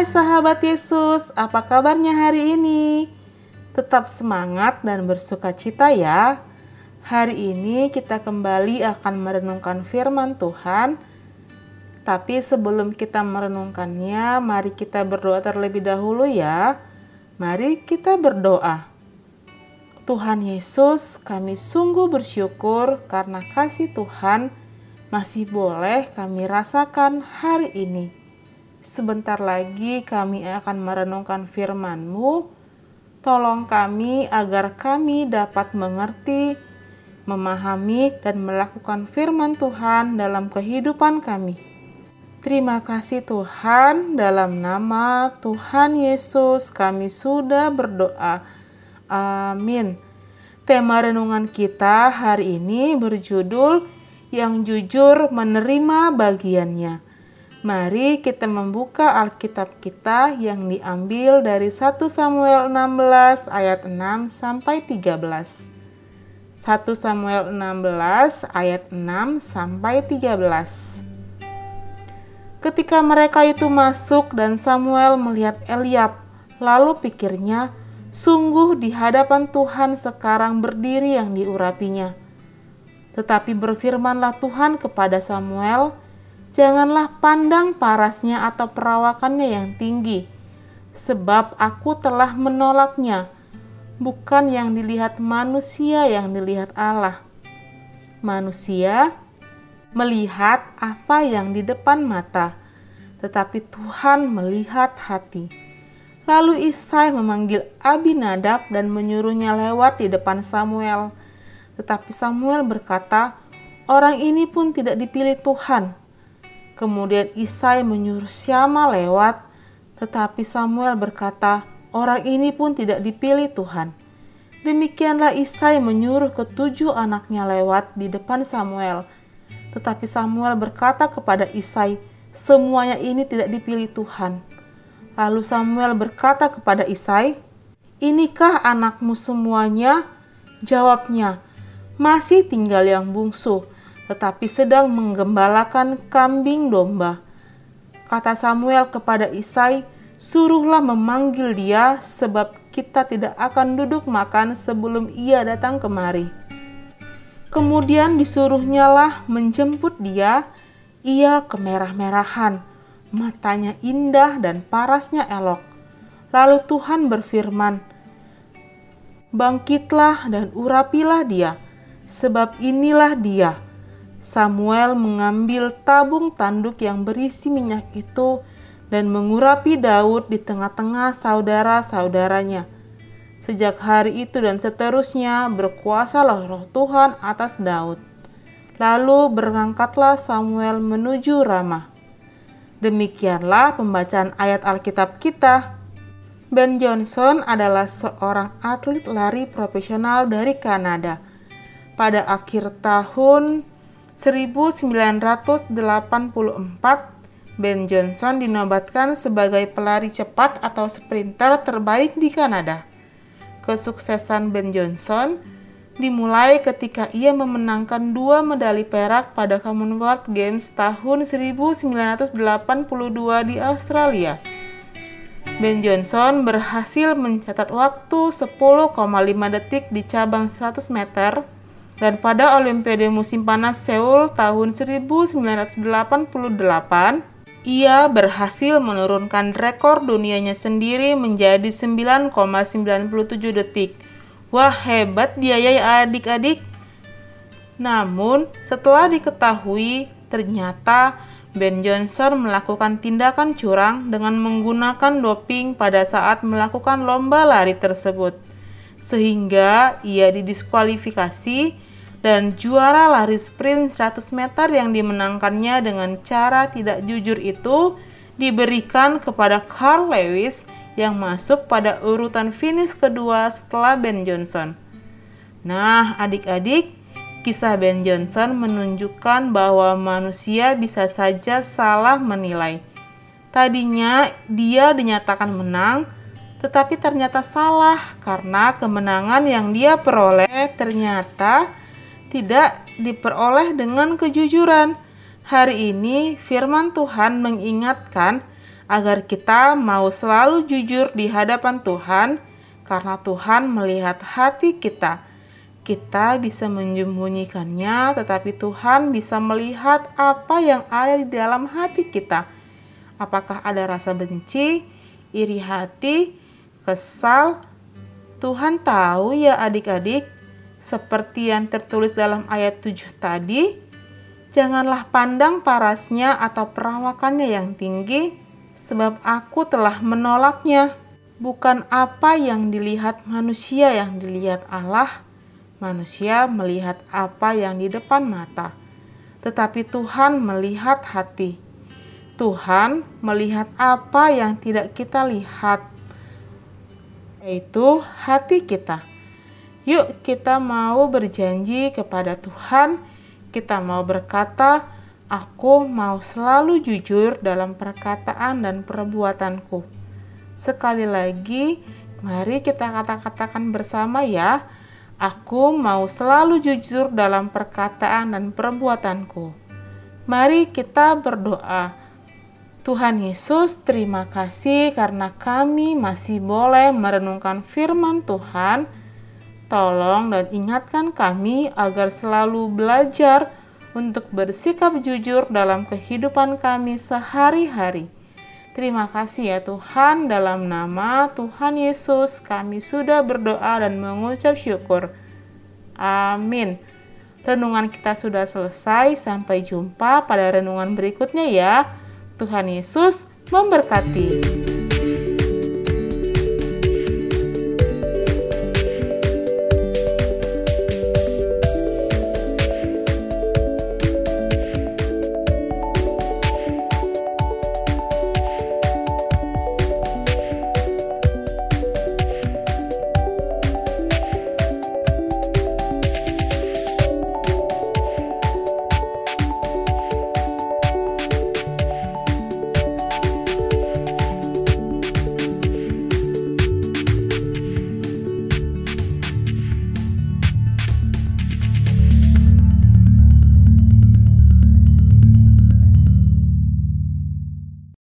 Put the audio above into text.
Hai sahabat Yesus, apa kabarnya hari ini? Tetap semangat dan bersuka cita ya. Hari ini kita kembali akan merenungkan firman Tuhan. Tapi sebelum kita merenungkannya, mari kita berdoa terlebih dahulu ya. Mari kita berdoa. Tuhan Yesus, kami sungguh bersyukur karena kasih Tuhan masih boleh kami rasakan hari ini. Sebentar lagi kami akan merenungkan firman-Mu. Tolong kami agar kami dapat mengerti, memahami, dan melakukan firman Tuhan dalam kehidupan kami. Terima kasih Tuhan, dalam nama Tuhan Yesus kami sudah berdoa. Amin. Tema renungan kita hari ini berjudul "Yang Jujur Menerima Bagiannya". Mari kita membuka Alkitab kita yang diambil dari 1 Samuel 16 ayat 6 sampai 13. 1 Samuel 16 ayat 6 sampai 13. Ketika mereka itu masuk dan Samuel melihat Eliab, lalu pikirnya, sungguh di hadapan Tuhan sekarang berdiri yang diurapinya. Tetapi berfirmanlah Tuhan kepada Samuel, Janganlah pandang parasnya atau perawakannya yang tinggi, sebab aku telah menolaknya, bukan yang dilihat manusia yang dilihat Allah. Manusia melihat apa yang di depan mata, tetapi Tuhan melihat hati. Lalu Isai memanggil Abinadab dan menyuruhnya lewat di depan Samuel. Tetapi Samuel berkata, "Orang ini pun tidak dipilih Tuhan." Kemudian Isai menyuruh Syama lewat, tetapi Samuel berkata, orang ini pun tidak dipilih Tuhan. Demikianlah Isai menyuruh ketujuh anaknya lewat di depan Samuel. Tetapi Samuel berkata kepada Isai, semuanya ini tidak dipilih Tuhan. Lalu Samuel berkata kepada Isai, Inikah anakmu semuanya? Jawabnya, masih tinggal yang bungsu tetapi sedang menggembalakan kambing domba. Kata Samuel kepada Isai, "Suruhlah memanggil dia, sebab kita tidak akan duduk makan sebelum ia datang kemari." Kemudian disuruhnya lah menjemput dia. Ia kemerah-merahan, matanya indah dan parasnya elok. Lalu Tuhan berfirman, "Bangkitlah dan urapilah dia, sebab inilah dia." Samuel mengambil tabung tanduk yang berisi minyak itu dan mengurapi Daud di tengah-tengah saudara-saudaranya. Sejak hari itu dan seterusnya berkuasalah roh Tuhan atas Daud. Lalu berangkatlah Samuel menuju Ramah. Demikianlah pembacaan ayat Alkitab kita. Ben Johnson adalah seorang atlet lari profesional dari Kanada. Pada akhir tahun 1984, Ben Johnson dinobatkan sebagai pelari cepat atau sprinter terbaik di Kanada. Kesuksesan Ben Johnson dimulai ketika ia memenangkan dua medali perak pada Commonwealth Games tahun 1982 di Australia. Ben Johnson berhasil mencatat waktu 10,5 detik di cabang 100 meter dan pada Olimpiade musim panas Seoul tahun 1988, ia berhasil menurunkan rekor dunianya sendiri menjadi 9,97 detik. Wah, hebat dia ya adik-adik. Namun, setelah diketahui ternyata Ben Johnson melakukan tindakan curang dengan menggunakan doping pada saat melakukan lomba lari tersebut. Sehingga ia didiskualifikasi dan juara lari sprint 100 meter yang dimenangkannya dengan cara tidak jujur itu diberikan kepada Carl Lewis yang masuk pada urutan finish kedua setelah Ben Johnson. Nah, adik-adik, kisah Ben Johnson menunjukkan bahwa manusia bisa saja salah menilai. Tadinya dia dinyatakan menang, tetapi ternyata salah karena kemenangan yang dia peroleh ternyata tidak diperoleh dengan kejujuran. Hari ini firman Tuhan mengingatkan agar kita mau selalu jujur di hadapan Tuhan, karena Tuhan melihat hati kita. Kita bisa menyembunyikannya, tetapi Tuhan bisa melihat apa yang ada di dalam hati kita. Apakah ada rasa benci, iri hati, kesal? Tuhan tahu ya adik-adik, seperti yang tertulis dalam ayat 7 tadi, janganlah pandang parasnya atau perawakannya yang tinggi, sebab aku telah menolaknya. Bukan apa yang dilihat manusia yang dilihat Allah, manusia melihat apa yang di depan mata, tetapi Tuhan melihat hati. Tuhan melihat apa yang tidak kita lihat, yaitu hati kita. Yuk, kita mau berjanji kepada Tuhan, kita mau berkata, Aku mau selalu jujur dalam perkataan dan perbuatanku. Sekali lagi, mari kita kata-katakan bersama ya. Aku mau selalu jujur dalam perkataan dan perbuatanku. Mari kita berdoa. Tuhan Yesus, terima kasih karena kami masih boleh merenungkan firman Tuhan. Tolong dan ingatkan kami agar selalu belajar untuk bersikap jujur dalam kehidupan kami sehari-hari. Terima kasih ya Tuhan, dalam nama Tuhan Yesus kami sudah berdoa dan mengucap syukur. Amin. Renungan kita sudah selesai, sampai jumpa pada renungan berikutnya ya. Tuhan Yesus memberkati.